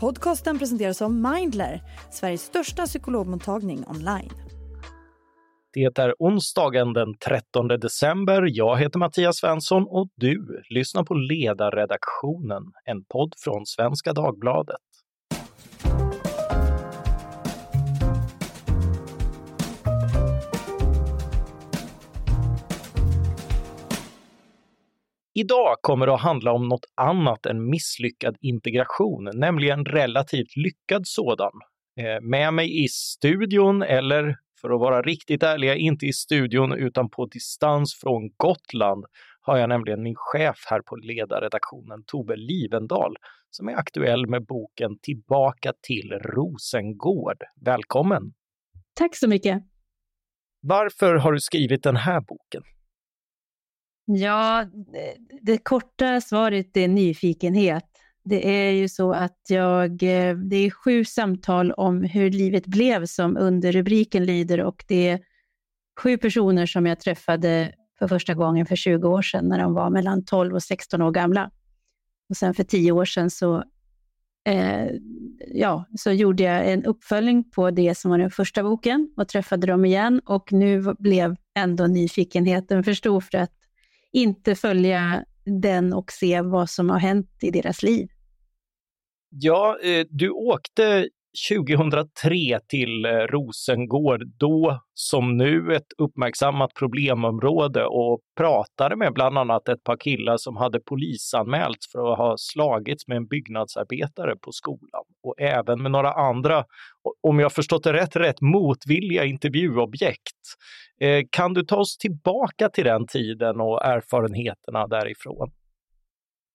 Podcasten presenteras av Mindler, Sveriges största psykologmottagning online. Det är onsdagen den 13 december. Jag heter Mattias Svensson och du lyssnar på Ledarredaktionen, en podd från Svenska Dagbladet. Idag kommer det att handla om något annat än misslyckad integration, nämligen relativt lyckad sådan. Eh, med mig i studion, eller för att vara riktigt ärliga, inte i studion utan på distans från Gotland, har jag nämligen min chef här på ledarredaktionen, Tove Livendal, som är aktuell med boken Tillbaka till Rosengård. Välkommen! Tack så mycket! Varför har du skrivit den här boken? Ja, det, det korta svaret är nyfikenhet. Det är ju så att jag, eh, det är sju samtal om hur livet blev som under rubriken lyder och det är sju personer som jag träffade för första gången för 20 år sedan när de var mellan 12 och 16 år gamla. Och sen för 10 år sedan så, eh, ja, så gjorde jag en uppföljning på det som var den första boken och träffade dem igen och nu blev ändå nyfikenheten för stor för att inte följa den och se vad som har hänt i deras liv. Ja, eh, du åkte 2003 till eh, Rosengård, då som nu ett uppmärksammat problemområde och pratade med bland annat ett par killar som hade polisanmälts för att ha slagits med en byggnadsarbetare på skolan och även med några andra, om jag förstått det rätt, rätt motvilliga intervjuobjekt. Eh, kan du ta oss tillbaka till den tiden och erfarenheterna därifrån?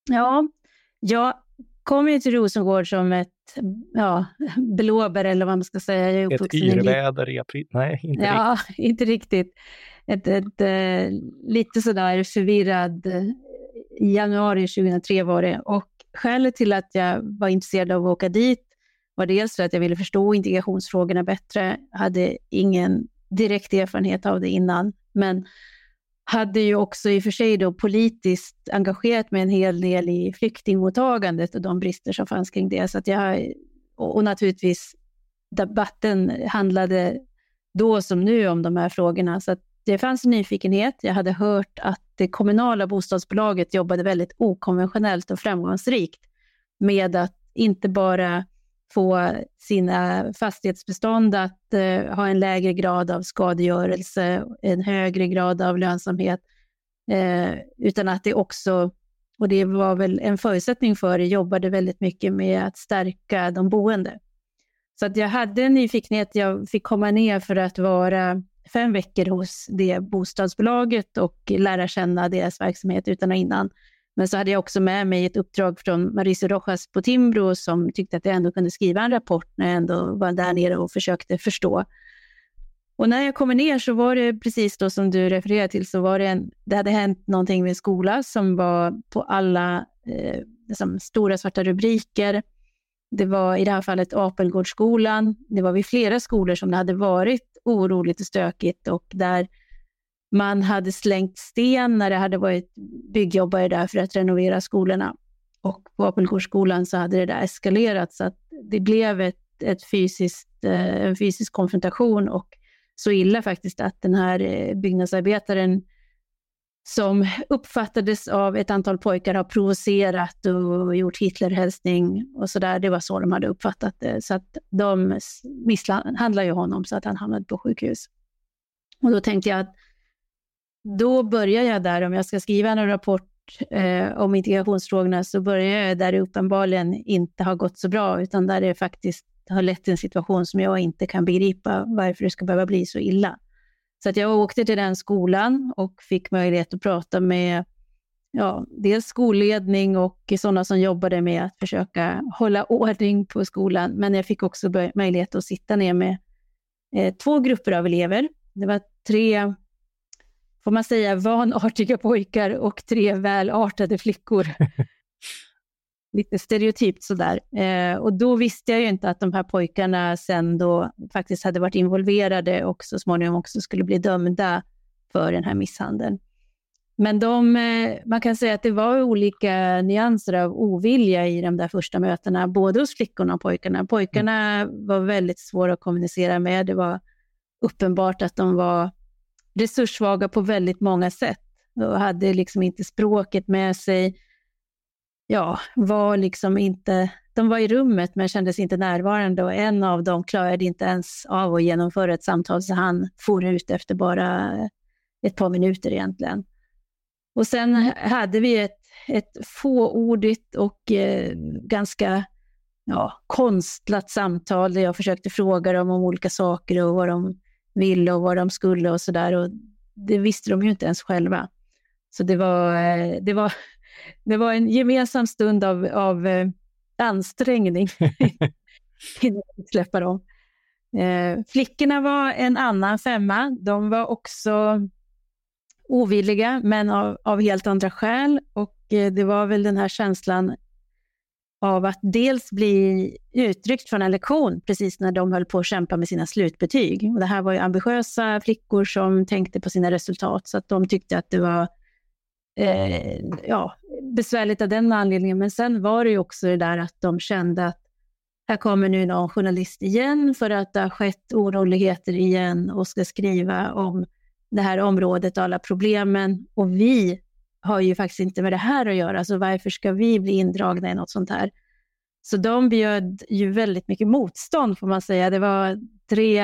Ja, jag kom ju till Rosengård som ett ja, blåbär eller vad man ska säga. Jag ett yrväder i april? Nej, inte ja, riktigt. inte riktigt. Ett, ett, ett, eh, lite sådär förvirrad i januari 2003 var det. Och skälet till att jag var intresserad av att åka dit var dels för att jag ville förstå integrationsfrågorna bättre. hade ingen direkt erfarenhet av det innan, men hade ju också i och för sig då politiskt engagerat mig en hel del i flyktingmottagandet och de brister som fanns kring det. Så att jag, och naturligtvis debatten handlade då som nu om de här frågorna. Så att det fanns en nyfikenhet. Jag hade hört att det kommunala bostadsbolaget jobbade väldigt okonventionellt och framgångsrikt med att inte bara få sina fastighetsbestånd att eh, ha en lägre grad av skadegörelse, en högre grad av lönsamhet, eh, utan att det också, och det var väl en förutsättning för det, jobbade väldigt mycket med att stärka de boende. Så att jag hade en nyfikenhet, jag fick komma ner för att vara fem veckor hos det bostadsbolaget och lära känna deras verksamhet utan och innan. Men så hade jag också med mig ett uppdrag från Mauricio Rojas på Timbro som tyckte att jag ändå kunde skriva en rapport när jag ändå var där nere och försökte förstå. Och när jag kommer ner så var det precis då som du refererar till, så var det, en, det hade hänt någonting med skola som var på alla eh, liksom stora svarta rubriker. Det var i det här fallet Apelgårdsskolan. Det var vid flera skolor som det hade varit oroligt och stökigt och där man hade slängt sten när det hade varit byggjobbare där för att renovera skolorna. Och på Apelgårdsskolan så hade det där eskalerat så att det blev ett, ett fysiskt, eh, en fysisk konfrontation och så illa faktiskt att den här eh, byggnadsarbetaren som uppfattades av ett antal pojkar ha provocerat och gjort Hitlerhälsning och sådär. Det var så de hade uppfattat det. Så att de misshandlade ju honom så att han hamnade på sjukhus. Och då tänkte jag att då börjar jag där, om jag ska skriva en rapport eh, om integrationsfrågorna, så börjar jag där det uppenbarligen inte har gått så bra, utan där det faktiskt har lett till en situation som jag inte kan begripa varför det ska behöva bli så illa. Så att jag åkte till den skolan och fick möjlighet att prata med ja, dels skolledning och sådana som jobbade med att försöka hålla ordning på skolan. Men jag fick också möjlighet att sitta ner med eh, två grupper av elever. Det var tre får man säga, vanartiga pojkar och tre välartade flickor. Lite stereotypt sådär. Eh, och då visste jag ju inte att de här pojkarna sen då faktiskt hade varit involverade och så småningom också skulle bli dömda för den här misshandeln. Men de, eh, man kan säga att det var olika nyanser av ovilja i de där första mötena, både hos flickorna och pojkarna. Pojkarna var väldigt svåra att kommunicera med. Det var uppenbart att de var resurssvaga på väldigt många sätt och hade liksom inte språket med sig. Ja, var liksom inte, de var i rummet men kändes inte närvarande och en av dem klarade inte ens av att genomföra ett samtal så han for ut efter bara ett par minuter egentligen. Och sen hade vi ett, ett fåordigt och eh, ganska ja, konstlat samtal där jag försökte fråga dem om olika saker och vad de ville och vad de skulle och sådär. Det visste de ju inte ens själva. Så det var, eh, det var, det var en gemensam stund av, av eh, ansträngning innan vi släppa dem. Eh, flickorna var en annan femma. De var också ovilliga, men av, av helt andra skäl. Och det var väl den här känslan av att dels bli uttryckt från en lektion precis när de höll på att kämpa med sina slutbetyg. Och det här var ju ambitiösa flickor som tänkte på sina resultat, så att de tyckte att det var eh, ja, besvärligt av den anledningen. Men sen var det ju också det där att de kände att här kommer nu någon journalist igen för att det har skett oroligheter igen och ska skriva om det här området och alla problemen. Och vi har ju faktiskt inte med det här att göra, så varför ska vi bli indragna i något sånt här? Så de bjöd ju väldigt mycket motstånd får man säga. Det var tre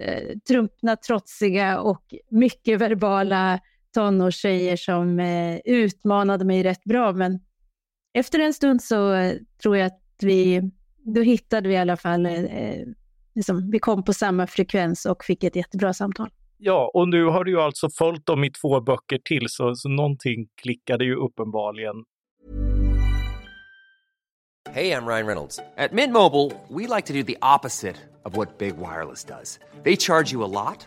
eh, trumpna, trotsiga och mycket verbala tonårstjejer som eh, utmanade mig rätt bra. Men efter en stund så eh, tror jag att vi, då hittade vi i alla fall, eh, liksom, vi kom på samma frekvens och fick ett jättebra samtal. Ja, och nu har du ju alltså följt dem i två böcker till, så, så någonting klickade ju uppenbarligen. Hej, jag Ryan Reynolds. At Mint Mobile, we like to do the opposite of what Big Wireless does. They charge you a lot,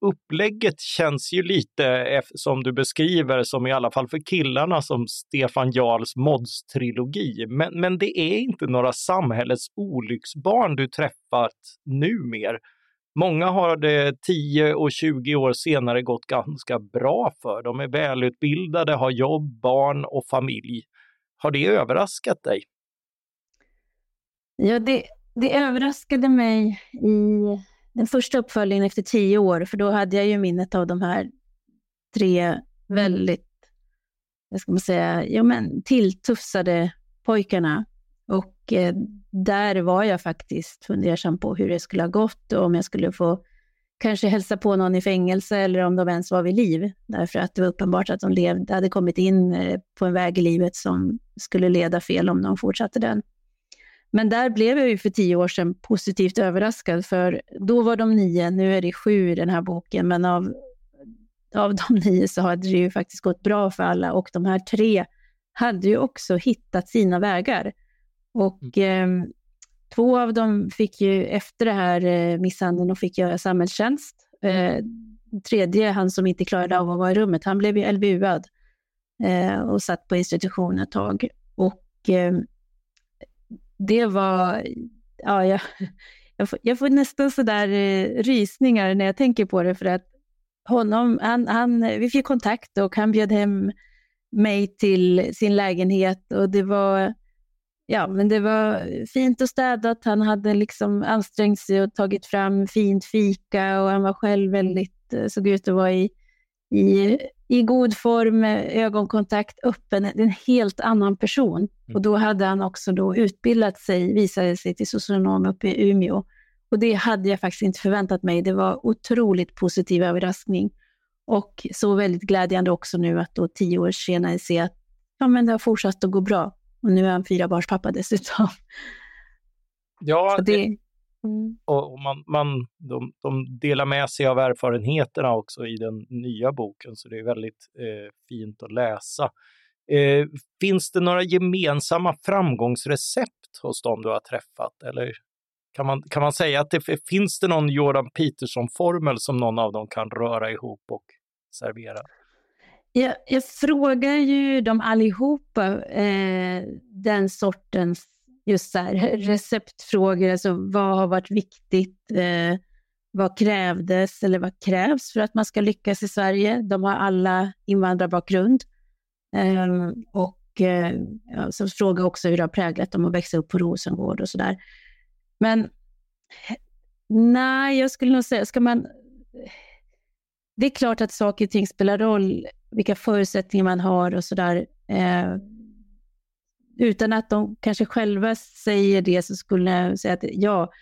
Upplägget känns ju lite, som du beskriver, som i alla fall för killarna, som Stefan Jarls Mods-trilogi. Men, men det är inte några samhällets olycksbarn du träffat numer. Många har det 10 och 20 år senare gått ganska bra för. De är välutbildade, har jobb, barn och familj. Har det överraskat dig? Ja, det, det överraskade mig i den första uppföljningen efter tio år, för då hade jag ju minnet av de här tre väldigt, vad ska man säga, ja men tilltufsade pojkarna. Och eh, där var jag faktiskt fundersam på hur det skulle ha gått och om jag skulle få kanske hälsa på någon i fängelse eller om de ens var vid liv. Därför att det var uppenbart att de levde, hade kommit in eh, på en väg i livet som skulle leda fel om de fortsatte den. Men där blev jag ju för tio år sedan positivt överraskad, för då var de nio, nu är det sju i den här boken, men av, av de nio så hade det ju faktiskt gått bra för alla och de här tre hade ju också hittat sina vägar. Och mm. eh, två av dem fick ju efter det här eh, misshandeln och fick göra samhällstjänst. Eh, tredje, han som inte klarade av att vara i rummet, han blev ju LVU-ad eh, och satt på institution ett tag. Och eh, det var, ja, jag, jag, får, jag får nästan sådär eh, rysningar när jag tänker på det för att honom, han, han, vi fick kontakt och han bjöd hem mig till sin lägenhet och det var ja, men det var fint och städat. Han hade liksom ansträngt sig och tagit fram fint fika och han var själv väldigt, eh, såg ut att vara i, i, i god form, ögonkontakt, öppen, en helt annan person. Mm. Och då hade han också då utbildat sig, visade sig till socionom uppe i Umeå. Och det hade jag faktiskt inte förväntat mig. Det var otroligt positiv överraskning. Och så väldigt glädjande också nu att då tio år senare se att ja, men det har fortsatt att gå bra. Och nu är han fyra barns pappa dessutom. Ja, det, mm. och man, man, de, de, delar med sig av erfarenheterna också i den nya boken, så det är väldigt eh, fint att läsa. Eh, finns det några gemensamma framgångsrecept hos dem du har träffat? Eller kan man, kan man säga att det finns det någon Jordan Peterson-formel som någon av dem kan röra ihop och servera? Jag, jag frågar ju dem allihopa eh, den sortens just så här, receptfrågor, alltså vad har varit viktigt, eh, vad krävdes eller vad krävs för att man ska lyckas i Sverige? De har alla invandrarbakgrund. Eh, och eh, så fråga också hur det har präglat dem att växa upp på Rosengård och sådär. Men nej, jag skulle nog säga, ska man... Det är klart att saker och ting spelar roll, vilka förutsättningar man har och sådär. Eh, utan att de kanske själva säger det så skulle jag säga att ja,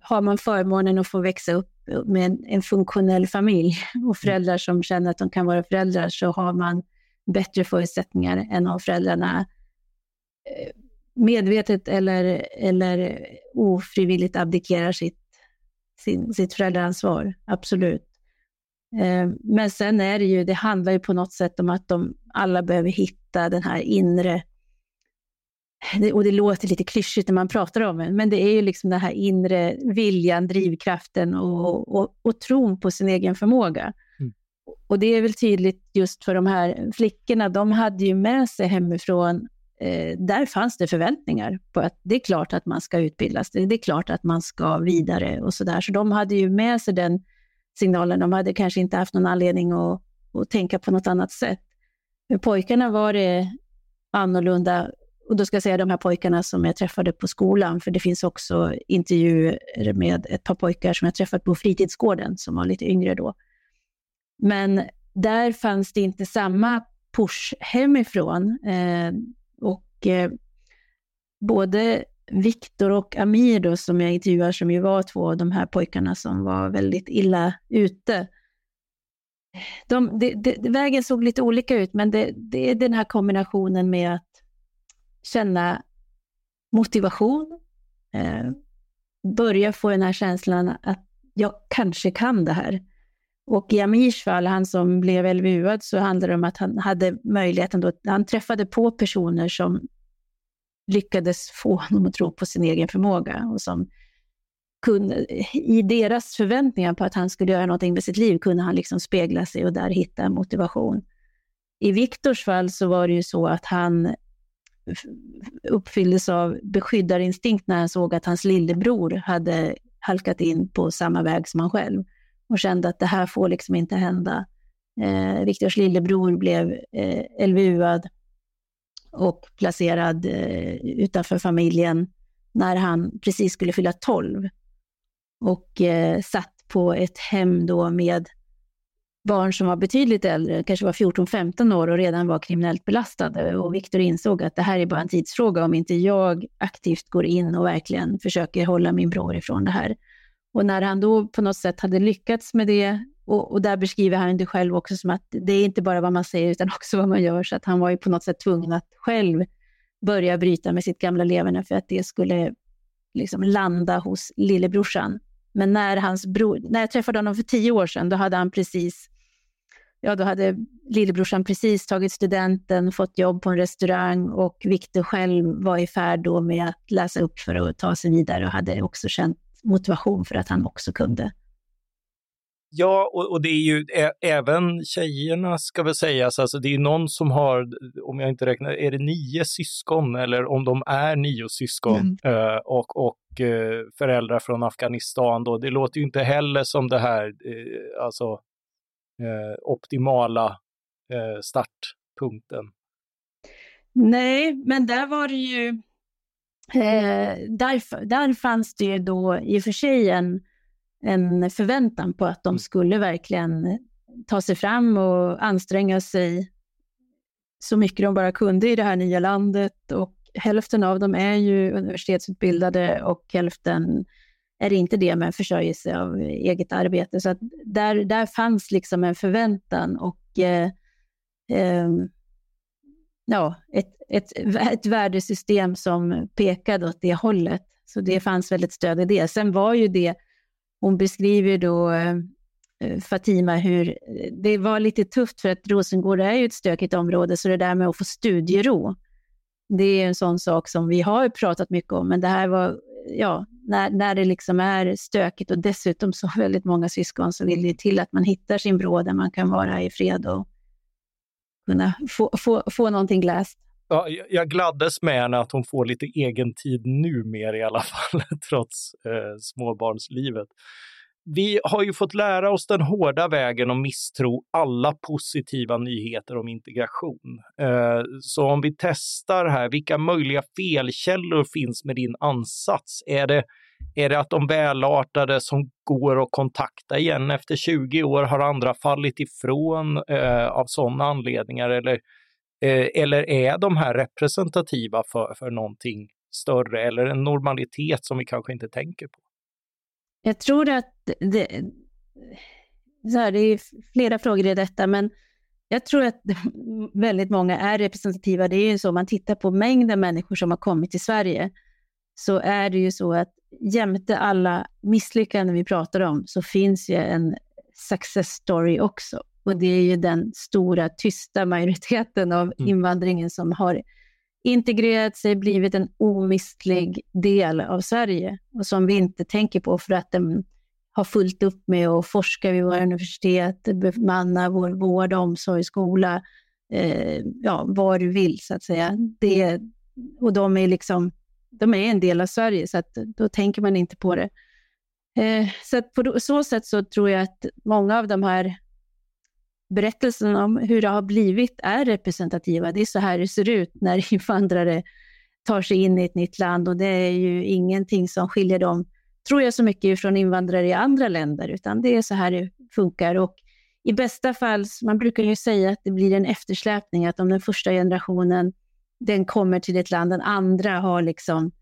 har man förmånen att få växa upp med en, en funktionell familj och föräldrar som känner att de kan vara föräldrar så har man bättre förutsättningar än om föräldrarna eh, medvetet eller, eller ofrivilligt abdikerar sitt, sin, sitt föräldraansvar. Absolut. Eh, men sen är det ju, det handlar ju på något sätt om att de alla behöver hitta den här inre och det låter lite klyschigt när man pratar om det, men det är ju liksom den här inre viljan, drivkraften och, och, och tron på sin egen förmåga. Mm. Och det är väl tydligt just för de här flickorna, de hade ju med sig hemifrån, eh, där fanns det förväntningar på att det är klart att man ska utbildas, det är klart att man ska vidare och sådär. Så de hade ju med sig den signalen, de hade kanske inte haft någon anledning att, att tänka på något annat sätt. För pojkarna var det annorlunda och då ska jag säga de här pojkarna som jag träffade på skolan, för det finns också intervjuer med ett par pojkar som jag träffat på fritidsgården, som var lite yngre då. Men där fanns det inte samma push hemifrån. Eh, och eh, både Viktor och Amir då, som jag intervjuar, som ju var två av de här pojkarna som var väldigt illa ute. De, de, de, vägen såg lite olika ut, men det, det är den här kombinationen med att känna motivation, eh, börja få den här känslan att jag kanske kan det här. Och i Amirs fall, han som blev LVU, så handlade det om att han hade möjligheten då, han träffade på personer som lyckades få honom att tro på sin egen förmåga och som kunde, i deras förväntningar på att han skulle göra någonting med sitt liv kunde han liksom spegla sig och där hitta motivation. I Viktors fall så var det ju så att han uppfylldes av beskyddarinstinkt när han såg att hans lillebror hade halkat in på samma väg som han själv och kände att det här får liksom inte hända. Eh, Viktors lillebror blev eh, LVU-ad och placerad eh, utanför familjen när han precis skulle fylla 12 och eh, satt på ett hem då med barn som var betydligt äldre, kanske var 14-15 år och redan var kriminellt belastade. Och Viktor insåg att det här är bara en tidsfråga om inte jag aktivt går in och verkligen försöker hålla min bror ifrån det här. Och när han då på något sätt hade lyckats med det, och, och där beskriver han det själv också som att det är inte bara vad man säger utan också vad man gör, så att han var ju på något sätt tvungen att själv börja bryta med sitt gamla leverne för att det skulle liksom landa hos lillebrorsan. Men när, hans bror, när jag träffade honom för tio år sedan, då hade han precis ja, då hade lillebrorsan precis tagit studenten, fått jobb på en restaurang och Viktor själv var i färd då med att läsa upp för att ta sig vidare och hade också känt motivation för att han också kunde. Ja, och, och, det är ju ä, även tjejerna ska väl sägas, alltså det är någon som har, om jag inte räknar, är det nio syskon eller om de är nio syskon mm. eh, och, och eh, föräldrar från Afghanistan då. Det låter ju inte heller som det här, eh, alltså eh, optimala eh, startpunkten. Nej, men där var det ju, eh, där, där fanns det ju då i och för sig en, en förväntan på att de mm. skulle verkligen ta sig fram och anstränga sig så mycket de bara kunde i det här nya landet och hälften av dem är ju universitetsutbildade och hälften är det inte det, med försörjelse av eget arbete. Så att där, där fanns liksom en förväntan och eh, eh, ja, ett, ett, ett värdesystem som pekade åt det hållet. Så det fanns väldigt stöd i det. Sen var ju det, hon beskriver då eh, Fatima hur det var lite tufft för att Rosengård är ju ett stökigt område, så det där med att få studiero, det är en sån sak som vi har pratat mycket om, men det här var, ja, när, när det liksom är stökigt och dessutom så väldigt många syskon så vill det till att man hittar sin brå där man kan vara i fred och kunna få, få, få någonting läst. Ja, jag gladdes med henne att hon får lite egen tid numera i alla fall, trots eh, småbarnslivet. Vi har ju fått lära oss den hårda vägen att misstro alla positiva nyheter om integration. Eh, så om vi testar här, vilka möjliga felkällor finns med din ansats? Är det, är det att de välartade som går att kontakta igen efter 20 år, har andra fallit ifrån eh, av sådana anledningar? Eller, eh, eller är de här representativa för, för någonting större eller en normalitet som vi kanske inte tänker på? Jag tror att det, så här, det är flera frågor i detta, men jag tror att väldigt många är representativa. Det är ju så, om man tittar på mängden människor som har kommit till Sverige, så är det ju så att jämte alla misslyckanden vi pratar om, så finns ju en success story också. Och det är ju den stora tysta majoriteten av mm. invandringen som har integrerat sig, blivit en omistlig del av Sverige och som vi inte tänker på för att den har fullt upp med att forska vid våra universitet, bemanna vår vård, omsorg, skola, eh, ja, vad du vill så att säga. Det, och de är liksom, de är en del av Sverige, så att då tänker man inte på det. Eh, så på så sätt så tror jag att många av de här berättelsen om hur det har blivit är representativa. Det är så här det ser ut när invandrare tar sig in i ett nytt land och det är ju ingenting som skiljer dem, tror jag, så mycket från invandrare i andra länder, utan det är så här det funkar. Och i bästa fall, man brukar ju säga att det blir en eftersläpning, att om den första generationen den kommer till ett land, den andra har liksom,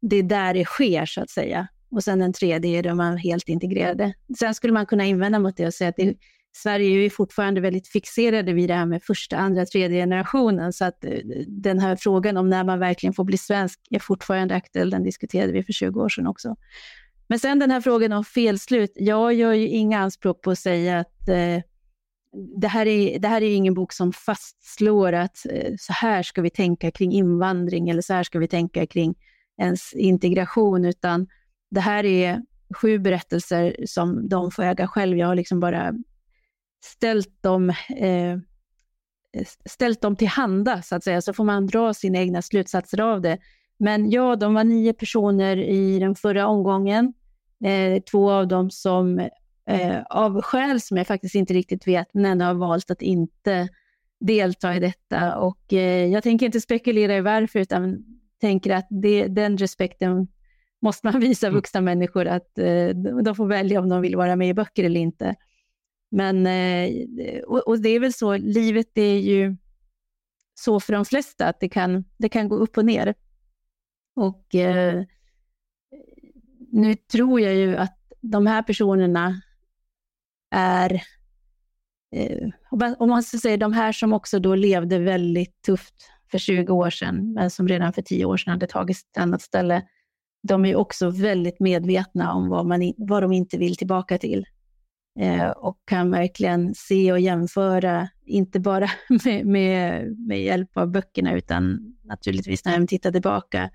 det är där det sker så att säga. Och sen den tredje är de helt integrerade. Sen skulle man kunna invända mot det och säga att det Sverige är ju fortfarande väldigt fixerade vid det här med första, andra, tredje generationen, så att eh, den här frågan om när man verkligen får bli svensk är fortfarande aktuell. Den diskuterade vi för 20 år sedan också. Men sen den här frågan om felslut. Jag gör ju inga anspråk på att säga att eh, det, här är, det här är ingen bok som fastslår att eh, så här ska vi tänka kring invandring eller så här ska vi tänka kring ens integration, utan det här är sju berättelser som de får äga själv. Jag har liksom bara ställt dem, eh, ställt dem till handa, så att säga, så får man dra sina egna slutsatser av det. Men ja, de var nio personer i den förra omgången. Eh, två av dem som eh, av skäl som jag faktiskt inte riktigt vet, men ändå har valt att inte delta i detta. Och eh, jag tänker inte spekulera i varför, utan tänker att det, den respekten måste man visa mm. vuxna mm. människor, att eh, de får välja om de vill vara med i böcker eller inte. Men, eh, och, det är väl så, livet är ju så för de flesta att det kan, det kan gå upp och ner. Och eh, nu tror jag ju att de här personerna är, eh, om man ska säga de här som också då levde väldigt tufft för 20 år sedan, men som redan för 10 år sedan hade tagit ett annat ställe, de är också väldigt medvetna om vad, man, vad de inte vill tillbaka till eh, och kan verkligen se och jämföra, inte bara med, med, med hjälp av böckerna, utan naturligtvis när de tittar tillbaka,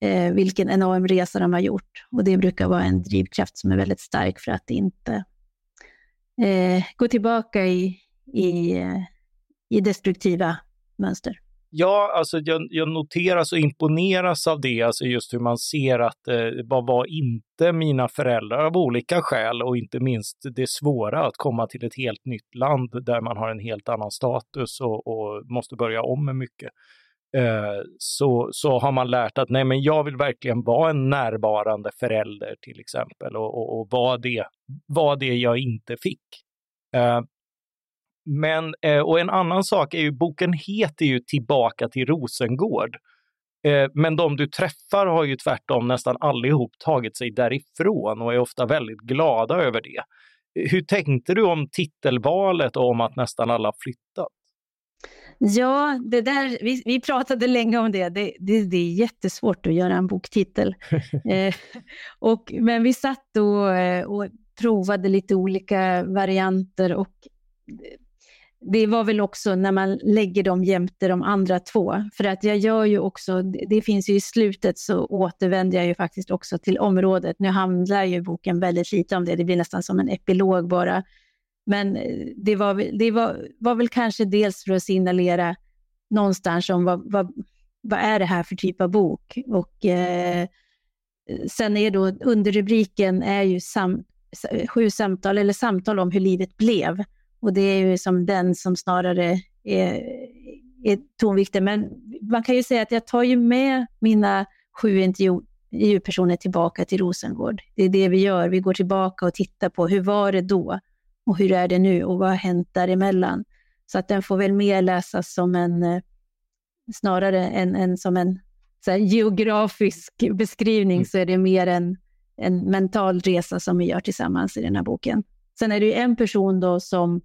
eh, vilken enorm resa de har gjort. Och det brukar vara en drivkraft som är väldigt stark för att inte eh, gå tillbaka i, i, eh, i destruktiva mönster. Ja, alltså jag, jag noteras och imponeras av det, alltså just hur man ser att eh, vad var inte mina föräldrar av olika skäl och inte minst det svåra att komma till ett helt nytt land där man har en helt annan status och, och måste börja om med mycket. Eh, så, så har man lärt att nej, men jag vill verkligen vara en närvarande förälder till exempel och, och, och vara det, var det jag inte fick. Eh, men, eh, och en annan sak är ju, boken heter ju Tillbaka till Rosengård. Eh, men de du träffar har ju tvärtom nästan allihop tagit sig därifrån och är ofta väldigt glada över det. Hur tänkte du om titelvalet och om att nästan alla flyttat? Ja, det där, vi, vi pratade länge om det. Det, det. det, är jättesvårt att göra en boktitel. eh, och, men vi satt och, och provade lite olika varianter och det var väl också när man lägger dem jämte de andra två. För att jag gör ju också, det finns ju i slutet så återvänder jag ju faktiskt också till området. Nu handlar ju boken väldigt lite om det, det blir nästan som en epilog bara. Men eh, det var, det var, var väl kanske dels för att signalera någonstans om vad, vad, vad är det här för typ av bok? Och eh, sen är då underrubriken är ju sam, sju samtal, eller samtal om hur livet blev. Och det är ju som den som snarare är, är tonvikten. Men man kan ju säga att jag tar ju med mina sju intervjupersoner tillbaka till Rosengård. Det är det vi gör. Vi går tillbaka och tittar på hur var det då och hur är det nu och vad har hänt däremellan. Så att den får väl mer läsas som en, eh, snarare än, än som en geografisk beskrivning, mm. så är det mer en, en mental resa som vi gör tillsammans i den här boken. Sen är det ju en person då som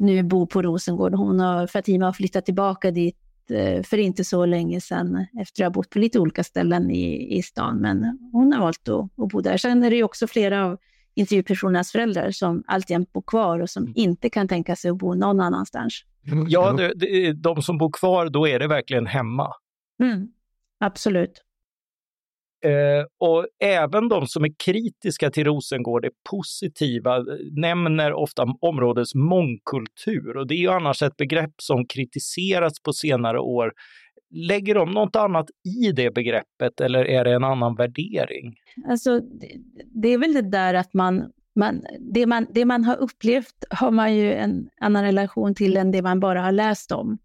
nu bor på Rosengård. Hon har, Fatima har flyttat tillbaka dit eh, för inte så länge sedan efter att ha bott på lite olika ställen i, i stan. Men hon har valt att, att bo där. Sen är det också flera av intervjupersonernas föräldrar som alltjämt bor kvar och som mm. inte kan tänka sig att bo någon annanstans. Ja, de, de som bor kvar, då är det verkligen hemma. Mm, absolut. Eh, och även de som är kritiska till Rosengård är positiva, eh, nämner ofta områdets mångkultur och det är ju annars ett begrepp som kritiserats på senare år. Lägger de något annat i det begreppet eller är det en annan värdering? Alltså, det, är väl det där att man, man, det man, det man har upplevt har man ju en annan relation till än det man bara har läst om.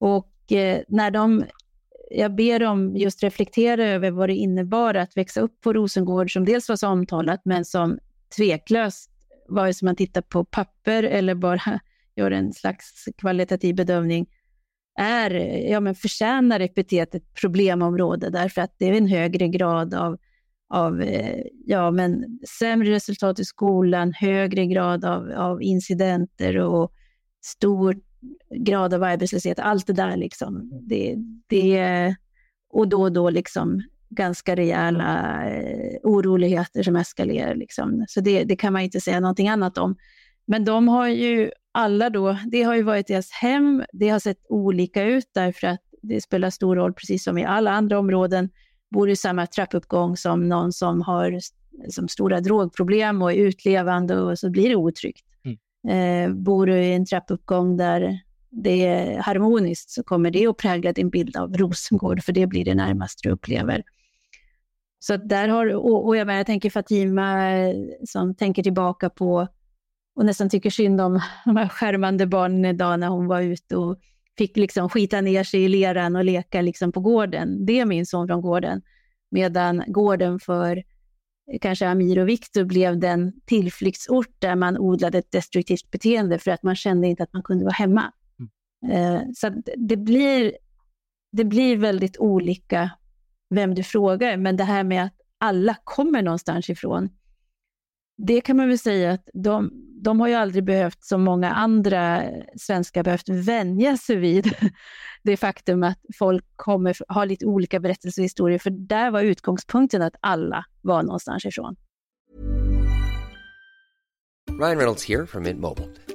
Och eh, när de jag ber dem just reflektera över vad det innebar att växa upp på Rosengård, som dels var så omtalat, men som tveklöst, vare sig man tittar på papper eller bara gör en slags kvalitativ bedömning, är, ja, men förtjänar epitetet problemområde, därför att det är en högre grad av, av eh, ja, men sämre resultat i skolan, högre grad av, av incidenter och stort grad av arbetslöshet, allt det där liksom. Det, det, och då och då liksom ganska rejäla eh, oroligheter som eskalerar. Liksom. Så det, det kan man inte säga någonting annat om. Men de har ju alla då, det har ju varit deras hem, det har sett olika ut därför att det spelar stor roll, precis som i alla andra områden, bor i samma trappuppgång som någon som har som stora drogproblem och är utlevande och så blir det otryggt. Eh, bor du i en trappuppgång där det är harmoniskt så kommer det att prägla din bild av Rosengård, för det blir det närmaste du upplever. Så där har, och, och jag, jag tänker Fatima eh, som tänker tillbaka på och nästan tycker synd om de här skärmande barnen idag när hon var ute och fick liksom skita ner sig i leran och leka liksom på gården. Det minns hon från gården. Medan gården för kanske Amir och Viktor blev den tillflyktsort där man odlade ett destruktivt beteende för att man kände inte att man kunde vara hemma. Mm. Eh, så det blir, det blir väldigt olika vem du frågar, men det här med att alla kommer någonstans ifrån, det kan man väl säga att de, de har ju aldrig behövt, som många andra svenskar, behövt vänja sig vid det faktum att folk kommer ha lite olika berättelser och historier, för där var utgångspunkten att alla var någonstans ifrån. Ryan Reynolds här från Mint Mobile.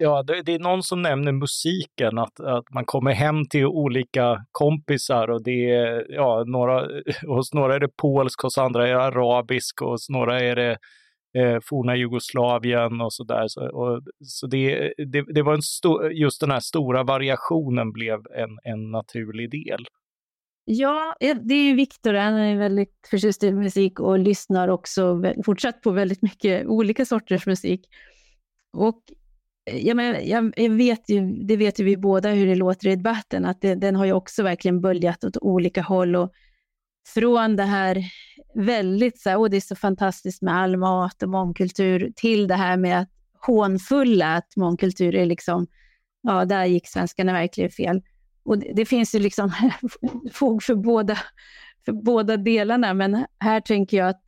Ja, det, det, är någon som nämner musiken, att, att man kommer hem till olika kompisar och det är, ja, några, hos några är det polsk, hos andra är det arabisk och hos några är det eh, forna Jugoslavien och sådär. Så, och, så det, det, det var en stor, just den här stora variationen blev en, en naturlig del. Ja, eh, det är ju Viktor, han är väldigt förtjust i musik och lyssnar också fortsatt på väldigt mycket olika sorters musik. Och Ja, men jag, jag, vet ju, det vet ju vi båda hur det låter i debatten, att det, den har ju också verkligen böljat åt olika håll. Och från det här väldigt så här, åh det är så fantastiskt med all mat och mångkultur, till det här med att hånfulla, att mångkultur är liksom, ja, där gick svenskarna verkligen fel. Och det, det finns ju liksom fog för båda, för båda delarna, men här tänker jag att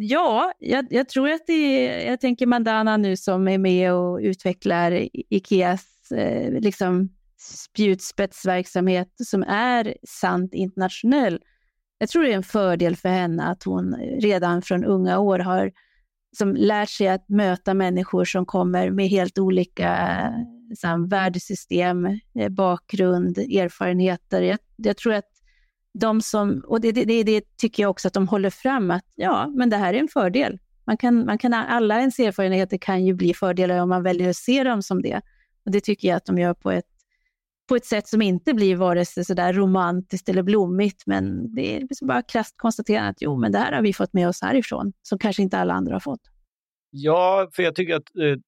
Ja, jag, jag, tror att det är, jag tänker Mandana nu som är med och utvecklar Ikeas eh, liksom spjutspetsverksamhet som är sant internationell. Jag tror det är en fördel för henne att hon redan från unga år har som lärt sig att möta människor som kommer med helt olika eh, så värdesystem, eh, bakgrund, erfarenheter. Jag, jag tror att de som, och det, det, det, tycker jag också att de håller fram, att ja, men det här är en fördel. Man kan, man kan, alla ens erfarenheter kan ju bli fördelar om man väljer att se dem som det. Och Det tycker jag att de gör på ett, på ett sätt som inte blir vare sig så där romantiskt eller blommigt, men det är liksom bara krasst konstaterande att jo, men det här har vi fått med oss härifrån, som kanske inte alla andra har fått. Ja, för jag tycker att eh,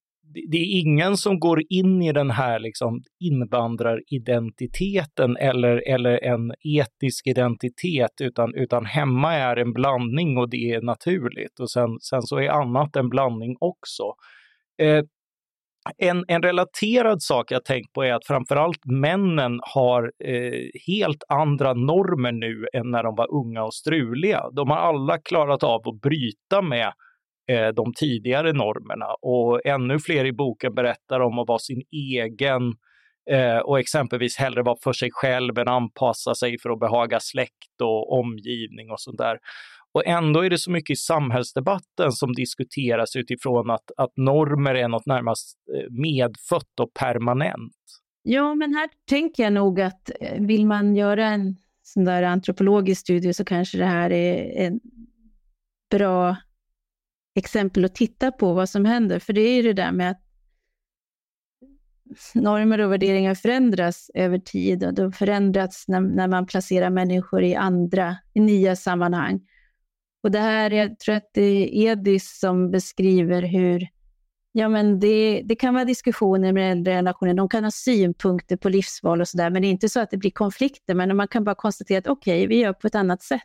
det är ingen som går in i den här liksom invandraridentiteten eller, eller en etisk identitet, utan, utan hemma är en blandning och det är naturligt. Och sen, sen så är annat en blandning också. Eh, en, en relaterad sak jag tänkt på är att framförallt männen har eh, helt andra normer nu än när de var unga och struliga. De har alla klarat av att bryta med eh, de tidigare normerna och ännu fler i boken berättar om att vara sin egen eh, och exempelvis hellre vara för sig själv än anpassa sig för att behaga släkt och omgivning och sånt där. Och ändå är det så mycket i samhällsdebatten som diskuteras utifrån att, att normer är något närmast eh, medfött och permanent. Ja, men här tänker jag nog att eh, vill man göra en sån där antropologisk studie så kanske det här är en bra exempel att titta på vad som händer. För det är ju det där med att normer och värderingar förändras över tid och de förändras när, när man placerar människor i andra, i nya sammanhang. Och det här, jag tror att det är Edis som beskriver hur Ja, men det, det kan vara diskussioner med äldre generationer. De kan ha synpunkter på livsval och sådär, men det är inte så att det blir konflikter. Men man kan bara konstatera att okej, okay, vi gör på ett annat sätt.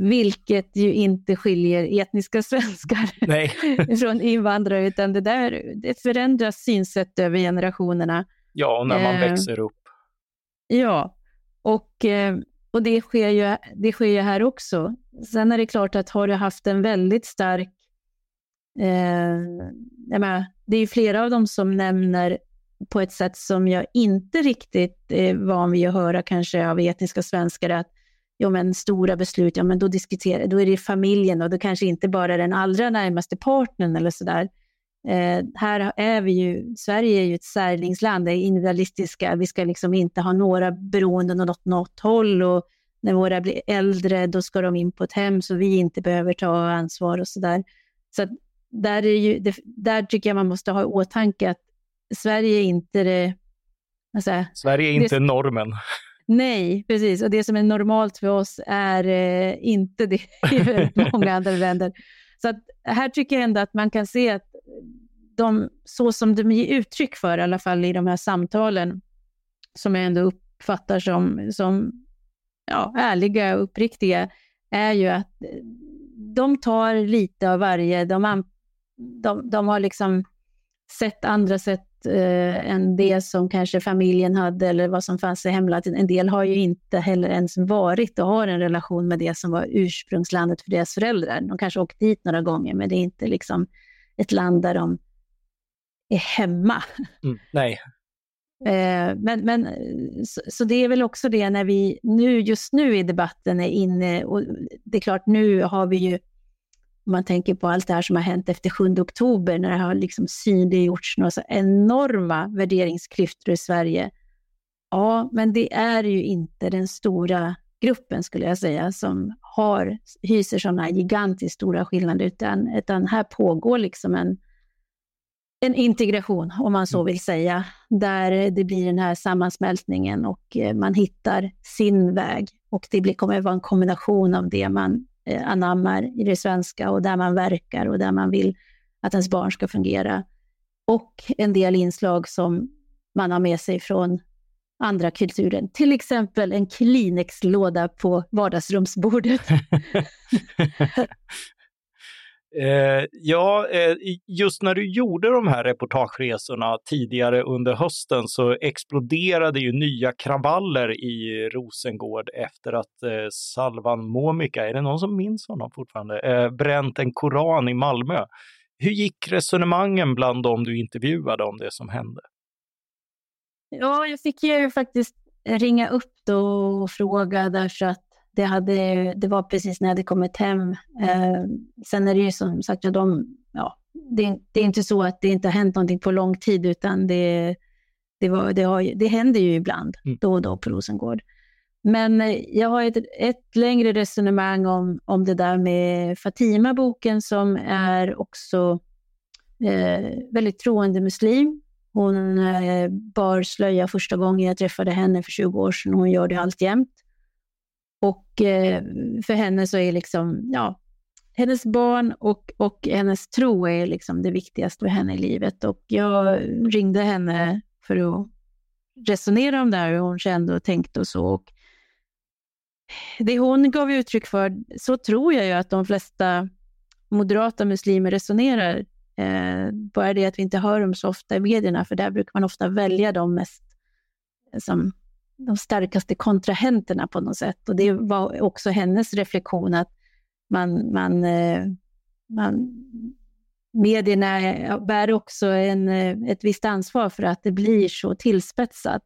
Vilket ju inte skiljer etniska svenskar från invandrare, utan det där det förändras synsätt över generationerna. Ja, och när man eh, växer upp. Ja, och, eh, och det, sker ju, det sker ju här också. Sen är det klart att har du haft en väldigt stark... Eh, menar, det är ju flera av dem som nämner på ett sätt som jag inte riktigt är van vid att höra kanske av etniska svenskar, att ja, men stora beslut, ja, men då, diskuterar, då är det familjen och då kanske inte bara den allra närmaste partnern eller sådär. Eh, här är vi ju, Sverige är ju ett särlingsland, det är individualistiska, vi ska liksom inte ha några beroenden åt något håll och när våra blir äldre, då ska de in på ett hem så vi inte behöver ta ansvar och sådär. Så där, är ju, det, där tycker jag man måste ha i åtanke att Sverige är inte det... Alltså, Sverige är inte det, normen. Nej, precis. Och det som är normalt för oss är eh, inte det i många andra länder. Så att här tycker jag ändå att man kan se att de, så som de ger uttryck för, i alla fall i de här samtalen, som jag ändå uppfattar som, som ja, ärliga och uppriktiga, är ju att de tar lite av varje. De, de, de har liksom sett andra sätt eh, än det som kanske familjen hade eller vad som fanns i hemlandet. En del har ju inte heller ens varit och har en relation med det som var ursprungslandet för deras föräldrar. De kanske åkt dit några gånger, men det är inte liksom ett land där de är hemma. Mm, nej. Eh, men, men så, så, det är väl också det när vi nu, just nu i debatten är inne, och det är klart nu har vi ju man tänker på allt det här som har hänt efter 7 oktober, när det har liksom synliggjorts några så enorma värderingsklyftor i Sverige. Ja, men det är ju inte den stora gruppen, skulle jag säga, som har, hyser sådana gigantiskt stora skillnader, utan, utan här pågår liksom en, en integration, om man så mm. vill säga, där det blir den här sammansmältningen och eh, man hittar sin väg. Och det blir, kommer att vara en kombination av det man anammar i det svenska och där man verkar och där man vill att ens barn ska fungera. Och en del inslag som man har med sig från andra kulturen. Till exempel en Kleenex-låda på vardagsrumsbordet. Eh, ja, eh, just när du gjorde de här reportageresorna tidigare under hösten så exploderade ju nya kravaller i Rosengård efter att eh, Salvan Momika, är det någon som minns honom fortfarande, eh, bränt en koran i Malmö. Hur gick resonemangen bland dem du intervjuade om det som hände? Ja, jag fick ju faktiskt ringa upp då och fråga därför att det, hade, det var precis när jag hade kommit hem. Eh, sen är det ju som sagt, ja, de, ja, det, det, är inte så att det inte har hänt någonting på lång tid, utan det, det, var, det, har, det händer ju ibland mm. då och då på Rosengård. Men eh, jag har ett, ett längre resonemang om, om det där med Fatima-boken som är också eh, väldigt troende muslim. Hon eh, bar slöja första gången jag träffade henne för 20 år sedan. Hon gör det alltjämt. Och eh, för henne så är liksom, ja, hennes barn och, och hennes tro är liksom det viktigaste för henne i livet. Och jag ringde henne för att resonera om det här, hur hon kände och tänkte och så. Och det hon gav uttryck för, så tror jag ju att de flesta moderata muslimer resonerar. Eh, bara det att vi inte hör dem så ofta i medierna, för där brukar man ofta välja de mest eh, som de starkaste kontrahenterna på något sätt. Och det var också hennes reflektion att man, man, eh, man medierna bär också en, eh, ett visst ansvar för att det blir så tillspetsat.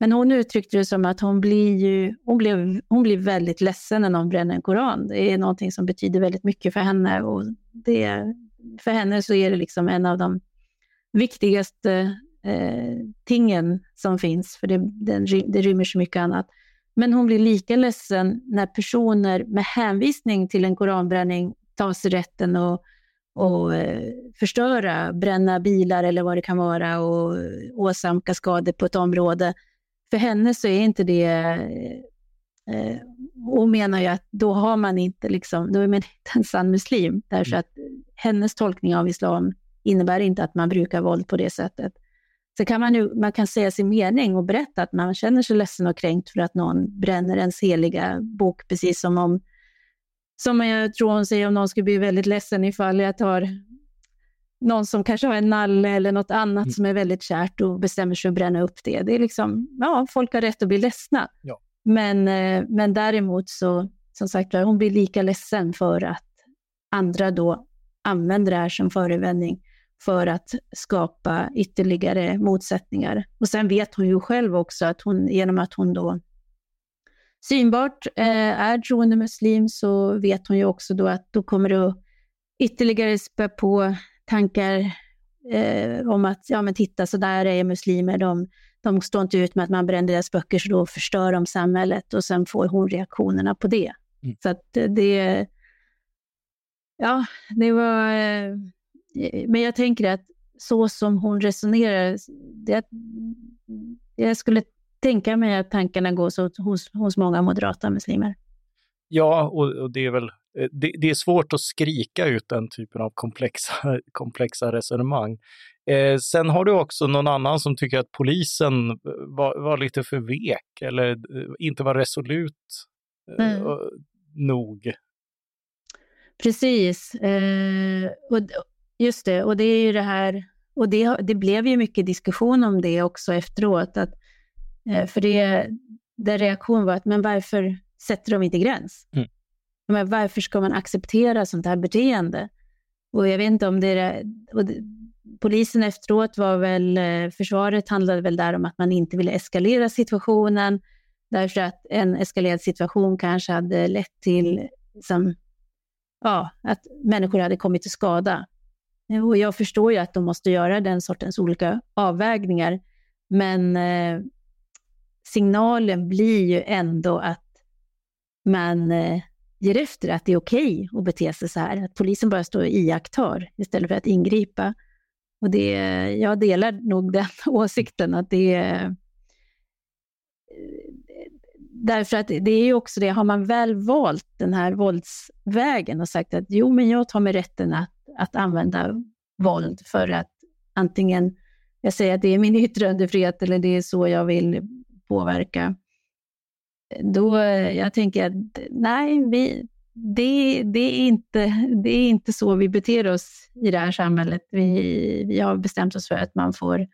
Men hon uttryckte det som att hon blir, ju, hon blev, hon blir väldigt ledsen när någon bränner en koran. Det är någonting som betyder väldigt mycket för henne och det, för henne så är det liksom en av de viktigaste eh, tingen som finns, för det, den, det rymmer så mycket annat. Men hon blir lika ledsen när personer med hänvisning till en koranbränning tar sig rätten att och, eh, förstöra, bränna bilar eller vad det kan vara och åsamka skador på ett område. För henne så är inte det... Eh, hon menar ju att då har man inte liksom, då är man inte en sann muslim, därför mm. att hennes tolkning av islam innebär inte att man brukar våld på det sättet. Så kan man, ju, man kan säga sin mening och berätta att man känner sig ledsen och kränkt för att någon bränner ens heliga bok, precis som om, som jag tror hon säger, om någon skulle bli väldigt ledsen ifall jag tar någon som kanske har en nalle eller något annat mm. som är väldigt kärt och bestämmer sig att bränna upp det. Det är liksom, ja, folk har rätt att bli ledsna. Ja. Men, eh, men däremot så, som sagt hon blir lika ledsen för att andra då använder det här som förevändning för att skapa ytterligare motsättningar. Och sen vet hon ju själv också att hon, genom att hhon då synbart eh, är troende muslim, så vet hon ju också då att då kommer det att ytterligare spä på tankar eh, om att, ja men titta, så där är muslimer, de, de står inte ut med att man bränner deras böcker, så då förstör de samhället och sen får hon reaktionerna på det. Mm. Så att det, ja, det var eh, Eh, men jag tänker att så som hon resonerar, det, jag skulle tänka mig att tankarna går så hos, hos många moderata muslimer. Ja, och, och det är väl eh, det, det, är svårt att skrika ut den typen av komplexa, komplexa resonemang. Eh, sen har du också någon annan som tycker att polisen var, var lite för vek eller eh, inte var resolut eh, mm. nog. Precis. Eh, och, Just det, och det är ju det här, och det, det blev ju mycket diskussion om det också efteråt, att, eh, för det, där reaktion var att, men varför sätter de inte gräns? Mm. Men varför ska man acceptera sånt här beteende? Och jag vet inte om det är, och det, polisen efteråt var väl, eh, försvaret handlade väl där om att man inte ville eskalera situationen, därför att en eskalerad situation kanske hade lett till som, ja, att människor hade kommit till skada. Eh, och jag förstår ju att de måste göra den sortens olika avvägningar, men eh, signalen blir ju ändå att man eh, ger efter att det är okej okay att bete sig så här, att polisen bara står och iakttar istället för att ingripa. Och det, jag delar nog den åsikten att det är... Därför att det är ju också det, har man väl valt den här våldsvägen och sagt att jo, men jag tar mig rätten att att använda våld för att antingen jag säger att det är min yttrandefrihet eller det är så jag vill påverka. Då, jag tänker att nej, vi, det, det, är inte, det är inte så vi beter oss i det här samhället. Vi, vi har bestämt oss för att man får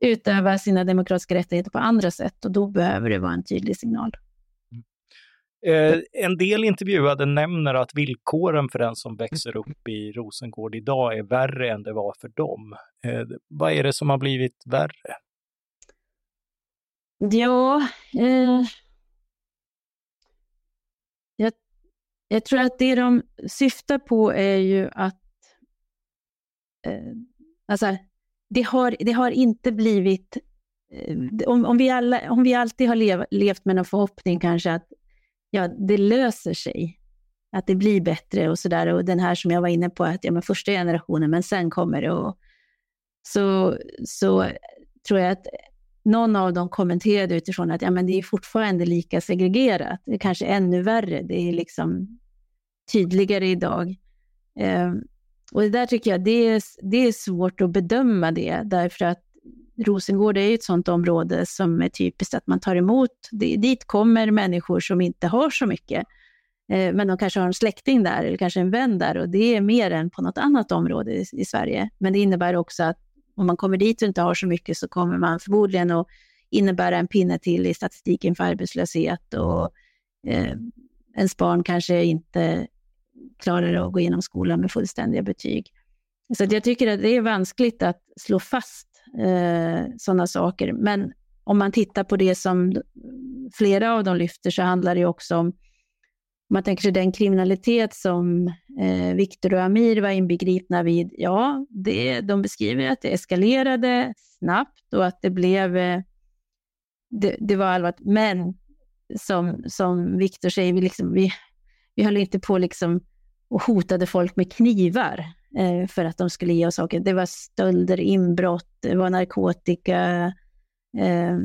utöva sina demokratiska rättigheter på andra sätt och då behöver det vara en tydlig signal. Eh, en del intervjuade nämner att villkoren för den som växer upp i Rosengård idag är värre än det var för dem. Eh, vad är det som har blivit värre? Ja, eh, jag, jag, tror att det de syftar på är ju att eh, alltså, det, har, det har inte blivit eh, om, om, vi alla, om vi alltid har lev, levt med någon förhoppning kanske att ja, det löser sig. Att det blir bättre och sådär. Och den här som jag var inne på, att ja, men första generationen, men sen kommer det. Och, så, så tror jag att någon av dem kommenterade utifrån att ja, men det är fortfarande lika segregerat. Det är kanske ännu värre. Det är liksom tydligare idag. Eh, och det där tycker jag, det är, det är svårt att bedöma det, därför att Rosengård är ett sådant område som är typiskt att man tar emot, dit kommer människor som inte har så mycket, eh, men de kanske har en släkting där eller kanske en vän där och det är mer än på något annat område i, Sverige. Men det innebär också att om man kommer dit och inte har så mycket så kommer man förmodligen att innebära en pinne till i statistiken för arbetslöshet och eh, ens barn kanske inte klarar att gå igenom skolan med fullständiga betyg. Så jag tycker att det är vanskligt att slå fast eh, sådana saker. Men om man tittar på det som flera av dem lyfter så handlar det också om, om man tänker sig den kriminalitet som eh, Viktor och Amir var inbegripna vid, ja, det, de beskriver att det eskalerade snabbt och att det blev, eh, det, det, var allvarligt. Men som, som Viktor säger, vi, liksom, vi, vi höll inte på liksom och hotade folk med knivar eh, för att de skulle ge oss saker. Det var stölder, inbrott, det var narkotika, eh,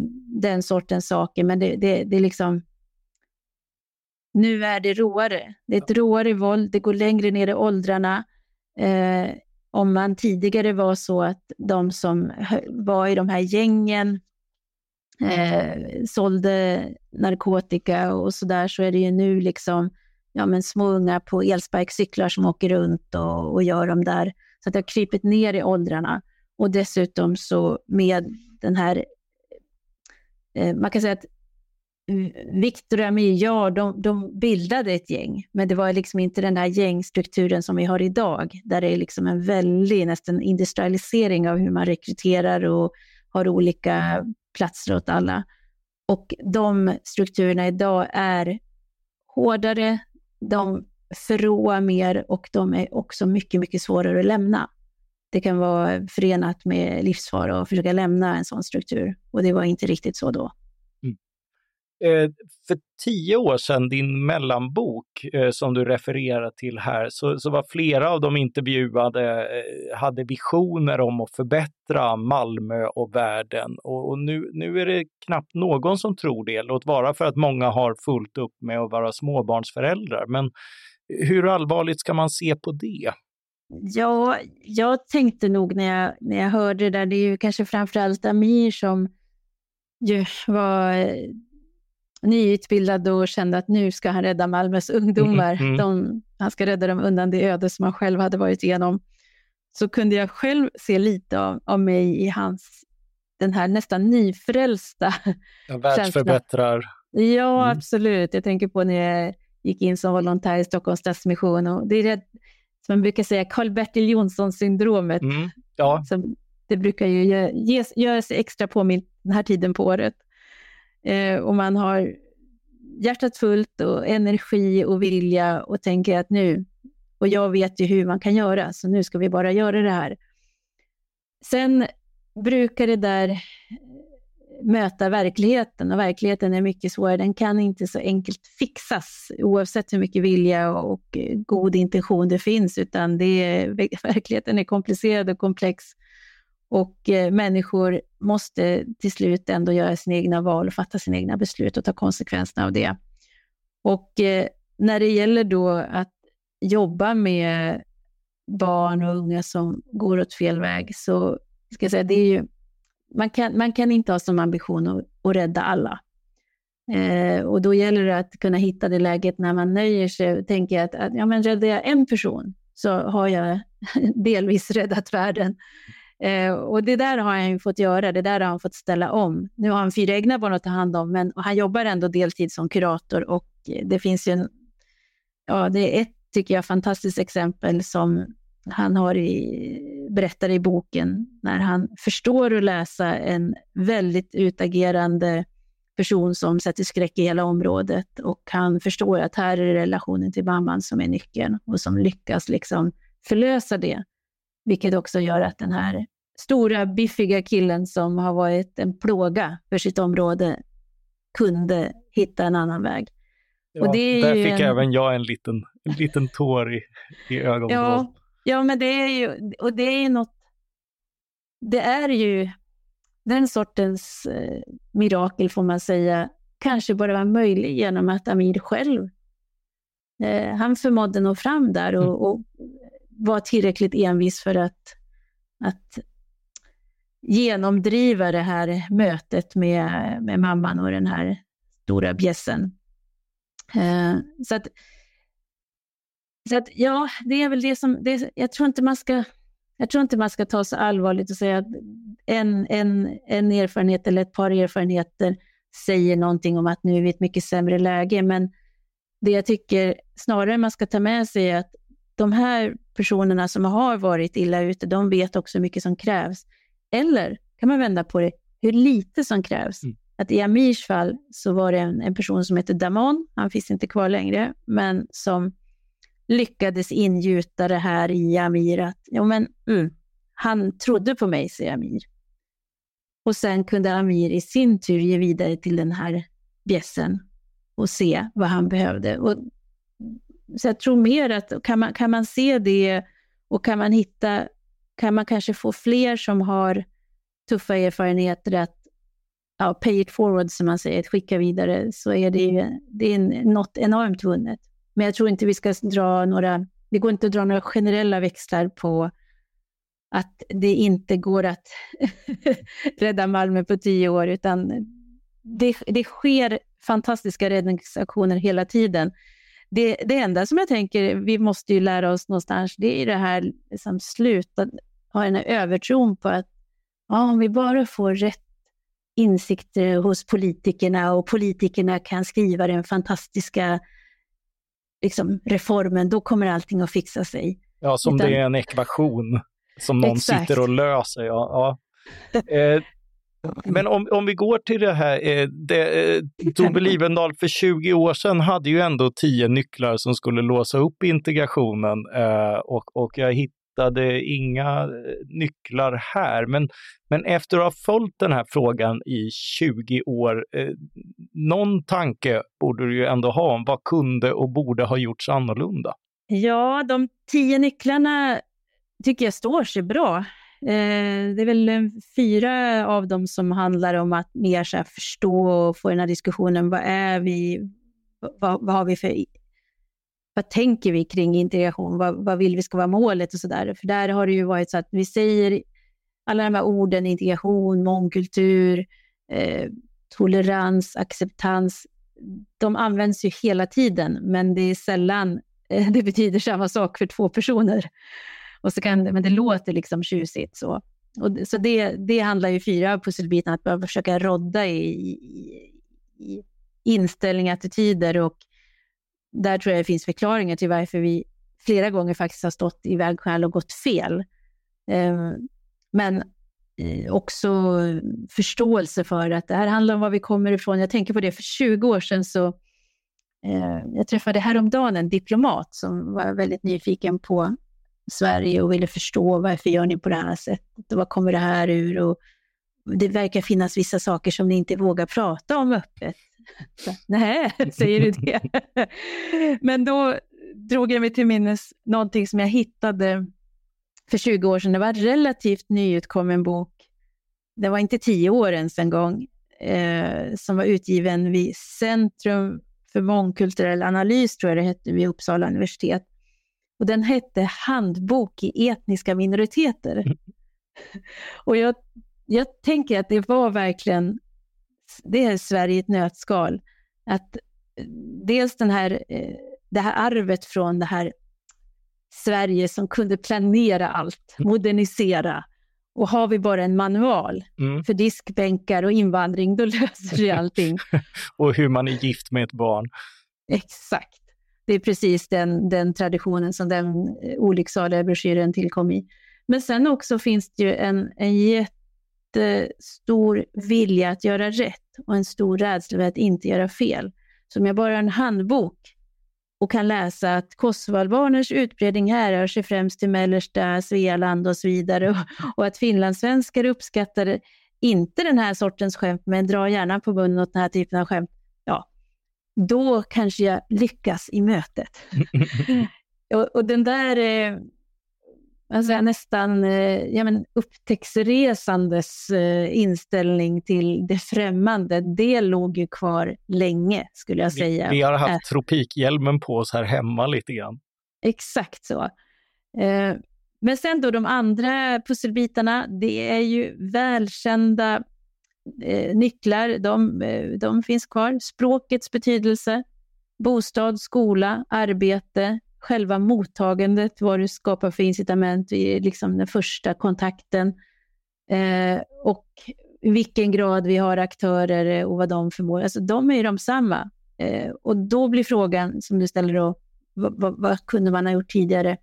den sortens saker. Men det, det, det är liksom... Nu är det råare. Det är ett råare våld, det går längre ner i åldrarna. Eh, om man tidigare var så att de som var i de här gängen eh, sålde narkotika och så där, så är det ju nu liksom ja, men små unga på elsparkcyklar som åker runt och, och gör de där. Så att det har krypit ner i åldrarna. Och dessutom så med den här, eh, man kan säga att Viktor och Amir, ja, de, de, bildade ett gäng, men det var liksom inte den här gängstrukturen som vi har idag, där det är liksom en väldig nästan industrialisering av hur man rekryterar och har olika platser åt alla. Och de strukturerna idag är hårdare, de förråar mer och de är också mycket, mycket svårare att lämna. Det kan vara förenat med livsfara att försöka lämna en sån struktur och det var inte riktigt så då. Eh, för tio år sedan, din mellanbok eh, som du refererar till här, så, så var flera av de intervjuade eh, hade visioner om att förbättra Malmö och världen. Och, och, nu, nu är det knappt någon som tror det, låt vara för att många har fullt upp med att vara småbarnsföräldrar. Men hur allvarligt ska man se på det? Ja, jag tänkte nog när jag, när jag hörde det där, det är ju kanske framförallt Amir som ju var eh, nyutbildad och kände att nu ska han rädda Malmös ungdomar. Mm, mm. De, han ska rädda dem undan det öde som han själv hade varit igenom. Så kunde jag själv se lite av, av mig i hans, den här nästan nyfrälsta ja, Världsförbättrar. Ja, mm. absolut. Jag tänker på när jag gick in som volontär i Stockholms Stadsmission. Och det är det som man brukar säga, Karl-Bertil Jonsson-syndromet. Mm. Ja. det brukar ju göra göra sig extra påmint den här tiden på året. Eh, och man har hjärtat fullt och energi och vilja och tänker att nu, och jag vet ju hur man kan göra, så nu ska vi bara göra det här. Sen brukar det där eh, möta verkligheten och verkligheten är mycket svårare. Den kan inte så enkelt fixas oavsett hur mycket vilja och eh, god intention det finns, utan det är, verkligheten är komplicerad och komplex och eh, människor måste till slut ändå göra sina egna val och fatta sina egna beslut och ta konsekvenserna av det. Och eh, när det gäller då att jobba med barn och unga som går åt fel väg, så ska jag säga, det är ju, man, kan, man kan inte ha som ambition att, att rädda alla. Eh, och då gäller det att kunna hitta det läget när man nöjer sig och tänker att, att ja, men räddar jag en person så har jag delvis räddat världen. Eh, och det där har han ju fått göra, det där har han fått ställa om. Nu har han fyra egna barn att ta hand om, men han jobbar ändå deltid som kurator och det finns ju en, ja det är ett, tycker jag, fantastiskt exempel som han har i, berättar i boken, när han förstår att läsa en väldigt utagerande person som sätter skräck i hela området och han förstår att här är relationen till mamman som är nyckeln och som lyckas liksom förlösa det. Vilket också gör att den här stora biffiga killen som har varit en plåga för sitt område kunde hitta en annan väg. Ja, och det där fick en... även jag en liten, en liten tår i, i ögonvrån. Ja, ja, men det är ju, och det är något, det är ju den sortens eh, mirakel får man säga, kanske bara var möjlig genom att Amir själv, eh, han förmådde nå fram där och, mm. och var tillräckligt envis för att, att genomdriva det här mötet med, med mamman och den här stora bjässen. Eh, så att, så att, ja, det är väl det som, det, jag tror inte man ska jag tror inte man ska ta så allvarligt och säga att en, en, en erfarenhet eller ett par erfarenheter säger någonting om att nu är vi i ett mycket sämre läge. Men det jag tycker snarare man ska ta med sig är att de här personerna som har varit illa ute, de vet också hur mycket som krävs. Eller kan man vända på det, hur lite som krävs. Mm. Att I Amirs fall så var det en, en person som hette Damon, han finns inte kvar längre, men som lyckades ingjuta det här i Amir att ja, men, mm, han trodde på mig, säger Amir. Och sen kunde Amir i sin tur ge vidare till den här bjässen och se vad han behövde. Och, så jag tror mer att kan man, kan man se det och kan man hitta, kan man kanske få fler som har tuffa erfarenheter att ja, pay it forward som man säger, att skicka vidare, så är det, det är något enormt vunnet. Men jag tror inte vi ska dra några, det går inte att dra några generella växlar på att det inte går att rädda Malmö på tio år, utan det, det sker fantastiska räddningsaktioner hela tiden. Det, det enda som jag tänker vi måste ju lära oss någonstans, det är det här, liksom, sluta ha den här övertron på att ja, om vi bara får rätt insikter hos politikerna och politikerna kan skriva den fantastiska liksom, reformen, då kommer allting att fixa sig. Ja, som Utan... det är en ekvation som någon Exakt. sitter och löser. Ja, ja. Eh, men om, om vi går till det här, eh, det, eh, Tove Livendal för 20 år sedan hade ju ändå tio nycklar som skulle låsa upp integrationen eh, och, och jag hittade inga eh, nycklar här. Men, men efter att ha följt den här frågan i 20 år, eh, någon tanke borde du ju ändå ha om vad kunde och borde ha gjorts annorlunda? Ja, de tio nycklarna tycker jag står sig bra. Eh, det är väl eh, fyra av dem som handlar om att mer så förstå och få den här diskussionen, vad är vi, vad, vad har vi för vad tänker vi kring integration? Vad, vad vill vi ska vara målet och så där? För där har det ju varit så att vi säger alla de här orden, integration, mångkultur, eh, tolerans, acceptans, de används ju hela tiden, men det är sällan eh, det betyder samma sak för två personer. Och så kan, men det låter liksom tjusigt. Så, och, så det, det handlar ju fyra pusselbitar, att bara försöka rodda i, i, i inställning, attityder och där tror jag det finns förklaringar till varför vi flera gånger faktiskt har stått i vägskäl och gått fel. Ehm, men eh, också förståelse för att det här handlar om var vi kommer ifrån. Jag tänker på det, för 20 år sedan så eh, jag träffade häromdagen en diplomat som var väldigt nyfiken på Sverige och ville förstå varför gör ni på det här sättet och vad kommer det här ur? Och det verkar finnas vissa saker som ni inte vågar prata om öppet. Nej, säger du det? Men då drog jag mig till minnes någonting som jag hittade för 20 år sedan. Det var en relativt nyutkommen bok. Det var inte tio år ens en gång, eh, som var utgiven vid Centrum för mångkulturell analys, tror jag det hette, vid Uppsala universitet. Och den hette Handbok i etniska minoriteter. Mm. Och jag, jag tänker att det var verkligen, det är Sverige i ett nötskal. Att eh, dels den här, eh, det här arvet från det här Sverige som kunde planera allt, Mm. modernisera. Och har vi bara en manual Mm. för diskbänkar och invandring, då löser sig allting. Och hur man är gift med ett barn. Exakt. Det är precis den, den traditionen som den eh, olycksaliga broschyren tillkom i. Men sen också finns det ju en, en jättestor vilja att göra rätt och en stor rädsla för att inte göra fel. Så om jag bara har en handbok och kan läsa att kosovoalbaners utbredning härrör sig främst till mellersta Svealand och så vidare och, och att finlandssvenskar uppskattar inte den här sortens skämt men drar gärna på munnen åt den här typen av skämt. Då kanske jag lyckas i mötet. och, och den där eh, alltså nästan eh, ja, men upptäcktsresandes eh, inställning till det främmande, det låg ju kvar länge skulle jag säga. Vi, vi har haft tropikhjälmen på oss här hemma lite grann. Exakt så. Eh, men sen då de andra pusselbitarna, det är ju välkända eh, nycklar. De, eh, de finns kvar. Språkets betydelse, bostad, skola, arbete, själva mottagandet, vad du skapar för incitament i liksom den första kontakten eh, och i vilken grad vi har aktörer eh, och vad de förmår. Alltså, de är ju de samma. Eh, och då blir frågan som du ställer då, vad, vad, vad kunde man ha gjort tidigare?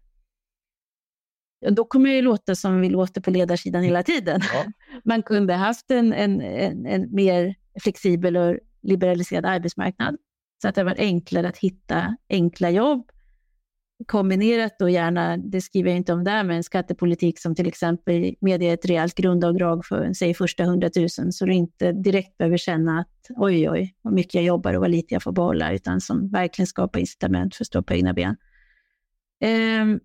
Då kommer det låta som vi låter på ledarsidan hela tiden. Ja. Man kunde haft en, en, en, en mer flexibel och liberaliserad arbetsmarknad så att det var enklare att hitta enkla jobb. Kombinerat då gärna, det skriver jag inte om där, med en skattepolitik som till exempel medger ett rejält grundavdrag för, säg första 100 000, så du inte direkt behöver känna att oj, oj, vad mycket jag jobbar och vad lite jag får behålla, utan som verkligen skapar incitament för att stå på egna ben. Ehm,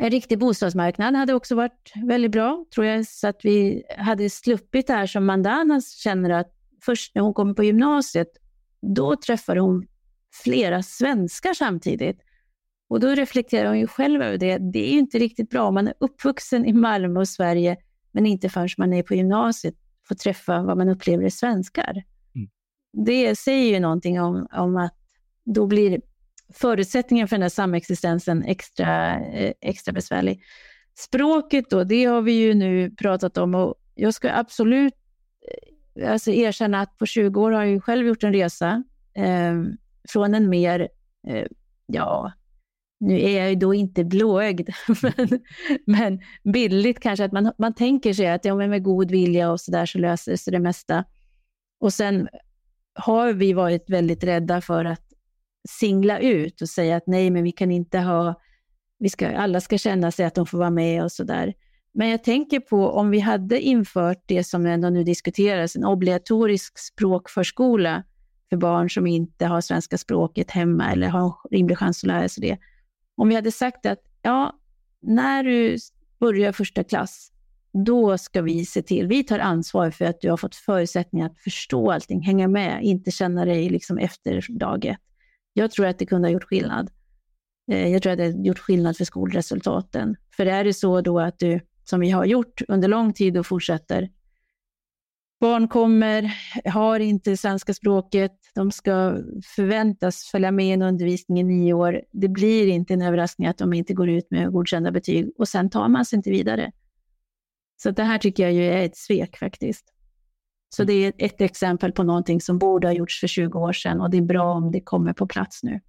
en riktig bostadsmarknad hade också varit väldigt bra, tror jag, så att vi hade sluppit det här som Mandana känner att först när hon kommer på gymnasiet, då träffar hon flera svenskar samtidigt. Och då reflekterar hon ju själv över det. Det är ju inte riktigt bra om man är uppvuxen i Malmö och Sverige, men inte förrän man är på gymnasiet får träffa vad man upplever är svenskar. Mm. Det säger ju någonting om, om att då blir förutsättningen för den här samexistensen extra, eh, extra besvärlig. Språket då, det har vi ju nu pratat om och jag ska absolut eh, alltså erkänna att på 20 år har jag ju själv gjort en resa eh, från en mer, eh, ja, nu är jag ju då inte blåögd, men, men bildligt kanske att man, man tänker sig att ja, men med god vilja och så där så löser sig det mesta. Och sen har vi varit väldigt rädda för att singla ut och säga att nej, men vi kan inte ha, vi ska, alla ska känna sig att de får vara med och så där. Men jag tänker på om vi hade infört det som ändå nu diskuteras, en obligatorisk språkförskola för barn som inte har svenska språket hemma eller har en rimlig chans att lära sig det. Om vi hade sagt att ja, när du börjar första klass, då ska vi se till, vi tar ansvar för att du har fått förutsättningar att förstå allting, hänga med, inte känna dig liksom efter dag ett. Jag tror att det kunde ha gjort skillnad. Eh, jag tror att det har gjort skillnad för skolresultaten. För är det så då att du, som vi har gjort under lång tid och fortsätter, barn kommer, har inte svenska språket, de ska förväntas följa med i en undervisning i nio år. Det blir inte en överraskning att de inte går ut med godkända betyg och sen tar man sig inte vidare. Så det här tycker jag ju är ett svek faktiskt. Så det är ett exempel på någonting som borde ha gjorts för 20 år sedan och det är bra om det kommer på plats nu.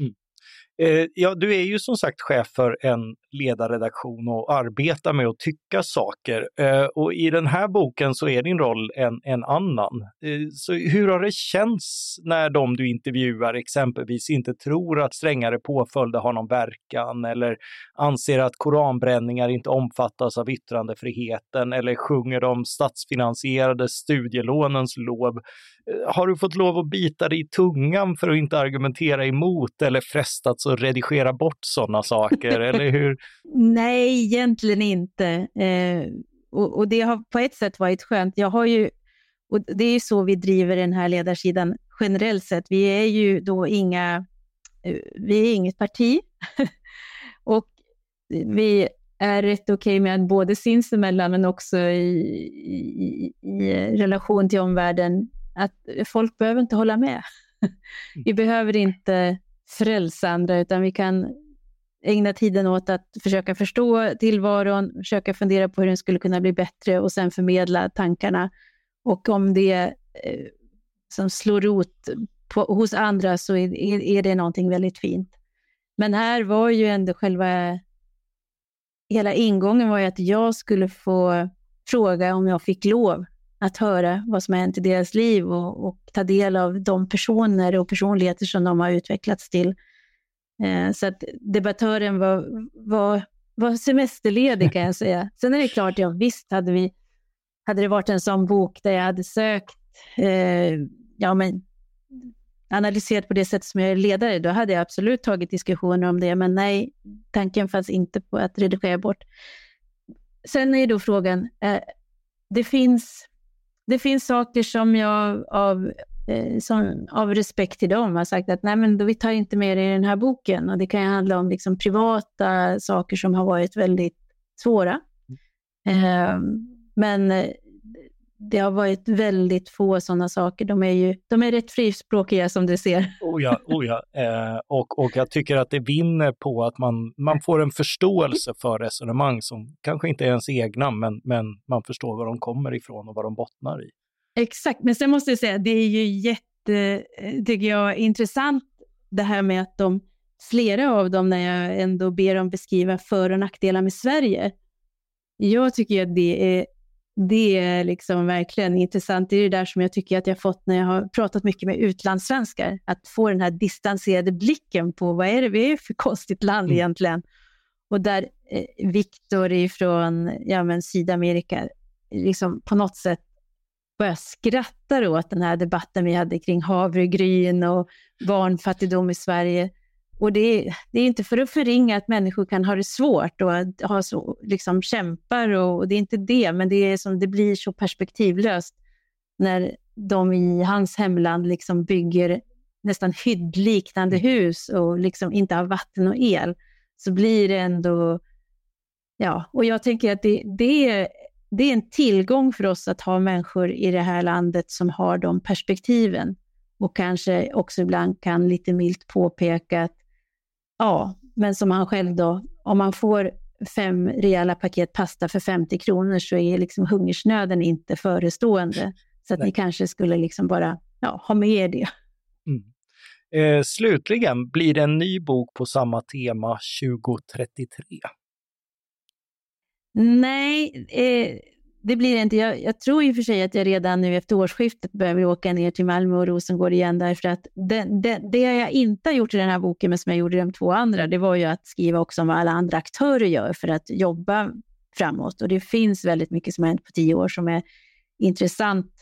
Mm. Eh, ja, du är ju som sagt chef för en ledarredaktion och arbetar med att tycka saker. Eh, och i den här boken så är din roll en, en annan. Eh, så hur har det känts när de du intervjuar exempelvis inte tror att strängare påföljder har någon verkan eller anser att koranbränningar inte omfattas av yttrandefriheten eller sjunger de statsfinansierade studielånens lov? Eh, Har du fått lov att bita dig i tungan för att inte argumentera emot eller frestats alltså redigera bort sådana saker, eller hur? Nej, egentligen inte. Eh, och, och det har på ett sätt varit skönt. Jag har ju, och det är så vi driver den här ledarsidan generellt sett. Vi är ju då inga, eh, vi är inget parti. och vi är rätt okej med att både sinsemellan men också i, i, i relation till omvärlden att folk behöver inte hålla med. vi behöver inte frälsa andra, utan vi kan ägna tiden åt att försöka förstå tillvaron, försöka fundera på hur den skulle kunna bli bättre och sen förmedla tankarna. Och om det eh, som slår rot på, hos andra så är, är det någonting väldigt fint. Men här var ju ändå själva... Hela ingången var ju att jag skulle få fråga om jag fick lov att höra vad som har hänt i deras liv och, och ta del av de personer och personligheter som de har utvecklats till. Eh, så att debattören var, var, var semesterledig kan jag säga. Sen är det klart, ja visst hade, vi, hade det varit en sån bok där jag hade sökt, eh, ja men analyserat på det sätt som jag är ledare, då hade jag absolut tagit diskussioner om det, men nej, tanken fanns inte på att redigera bort. Sen är då frågan, eh, det, finns, det finns saker som jag av, eh, som, av respekt till dem har sagt att nej, men då vi tar inte med det i den här boken. Och det kan handla om liksom privata saker som har varit väldigt svåra. Mm. Eh, men det har varit väldigt få sådana saker. De är ju de är rätt frispråkiga som du ser. Oh ja, oh ja. Eh, och, och jag tycker att det vinner på att man, man får en förståelse för resonemang som kanske inte är ens egna, men, men man förstår var de kommer ifrån och vad de bottnar i. Exakt, men sen måste jag säga, det är ju jätte, tycker jag, intressant det här med att de, flera av dem, när jag ändå ber dem beskriva för och nackdelar med Sverige, jag tycker att det är det är liksom verkligen intressant. Det är det där som jag tycker att jag fått när jag har pratat mycket med utlandssvenskar. Att få den här distanserade blicken på vad är det vi är för konstigt land mm. egentligen. Och där eh, Viktor från ja, men Sydamerika liksom på något sätt börjar skratta åt den här debatten vi hade kring havregryn och barnfattigdom i Sverige. Och det är, det är inte för att förringa att människor kan ha det svårt och ha så, liksom, kämpar, och, och det är inte det, men det, är som, det blir så perspektivlöst när de i hans hemland liksom bygger nästan hyddliknande mm. hus och liksom inte har vatten och el, så blir det ändå... Ja, och jag tänker att det, det, är, det är en tillgång för oss att ha människor i det här landet som har de perspektiven och kanske också ibland kan lite milt påpeka att Ja, men som han själv då, om man får fem rejäla paket pasta för 50 kronor så är liksom hungersnöden inte förestående. Så att ni kanske skulle liksom bara ja, ha med er det. Mm. Eh, slutligen, blir det en ny bok på samma tema 2033? Nej, eh, det blir det inte. Jag, jag, tror i och för sig att jag redan nu efter årsskiftet behöver åka ner till Malmö och Rosengård igen därför att det, det, det jag inte har gjort i den här boken men som jag gjorde i de två andra, det var ju att skriva också om vad alla andra aktörer gör för att jobba framåt. Och det finns väldigt mycket som har hänt på tio år som är intressant.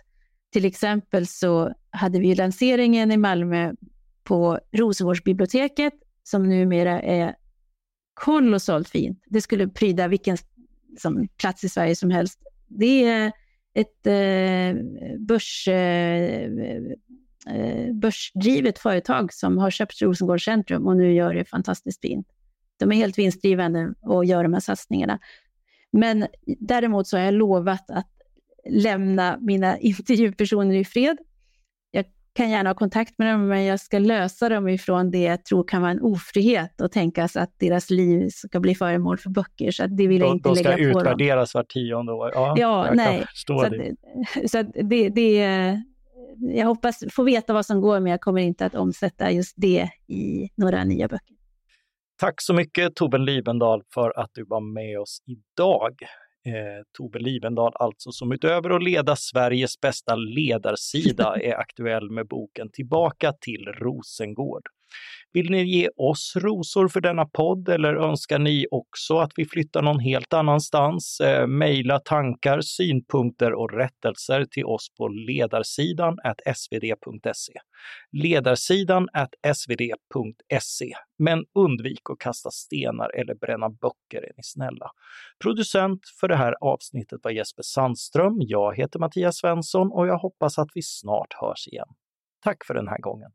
Till exempel så hade vi lanseringen i Malmö på Rosengårdsbiblioteket som numera är kolossalt fint. Det skulle pryda vilken som plats i Sverige som helst det är ett eh, börs, eh, eh börsdrivet företag som har köpt Rosengård centrum och nu gör det fantastiskt fint. De är helt vinstdrivande och gör de här satsningarna. Men däremot så har jag lovat att lämna mina intervjupersoner i fred kan gärna ha kontakt med dem, men jag ska lösa dem ifrån det jag tror kan vara en ofrihet och tänkas att deras liv ska bli föremål för böcker. Så det vill jag inte de lägga på dem. De ska utvärderas var tionde år. Ja, ja nej. Så, att, så att det, det, jag hoppas få veta vad som går, men jag kommer inte att omsätta just det i några nya böcker. Tack så mycket Tobben Livendal för att du var med oss idag eh, Tove Livendal alltså, som utöver att leda Sveriges bästa ledarsida är aktuell med boken Tillbaka till Rosengård. Vill ni ge oss rosor för denna podd eller önskar ni också att vi flyttar någon helt annanstans? Eh, Mejla tankar, synpunkter och rättelser till oss på ledarsidan svd.se. Ledarsidan svd.se. Men undvik att kasta stenar eller bränna böcker är ni snälla. Producent för det här avsnittet var Jesper Sandström. Jag heter Mattias Svensson och jag hoppas att vi snart hörs igen. Tack för den här gången.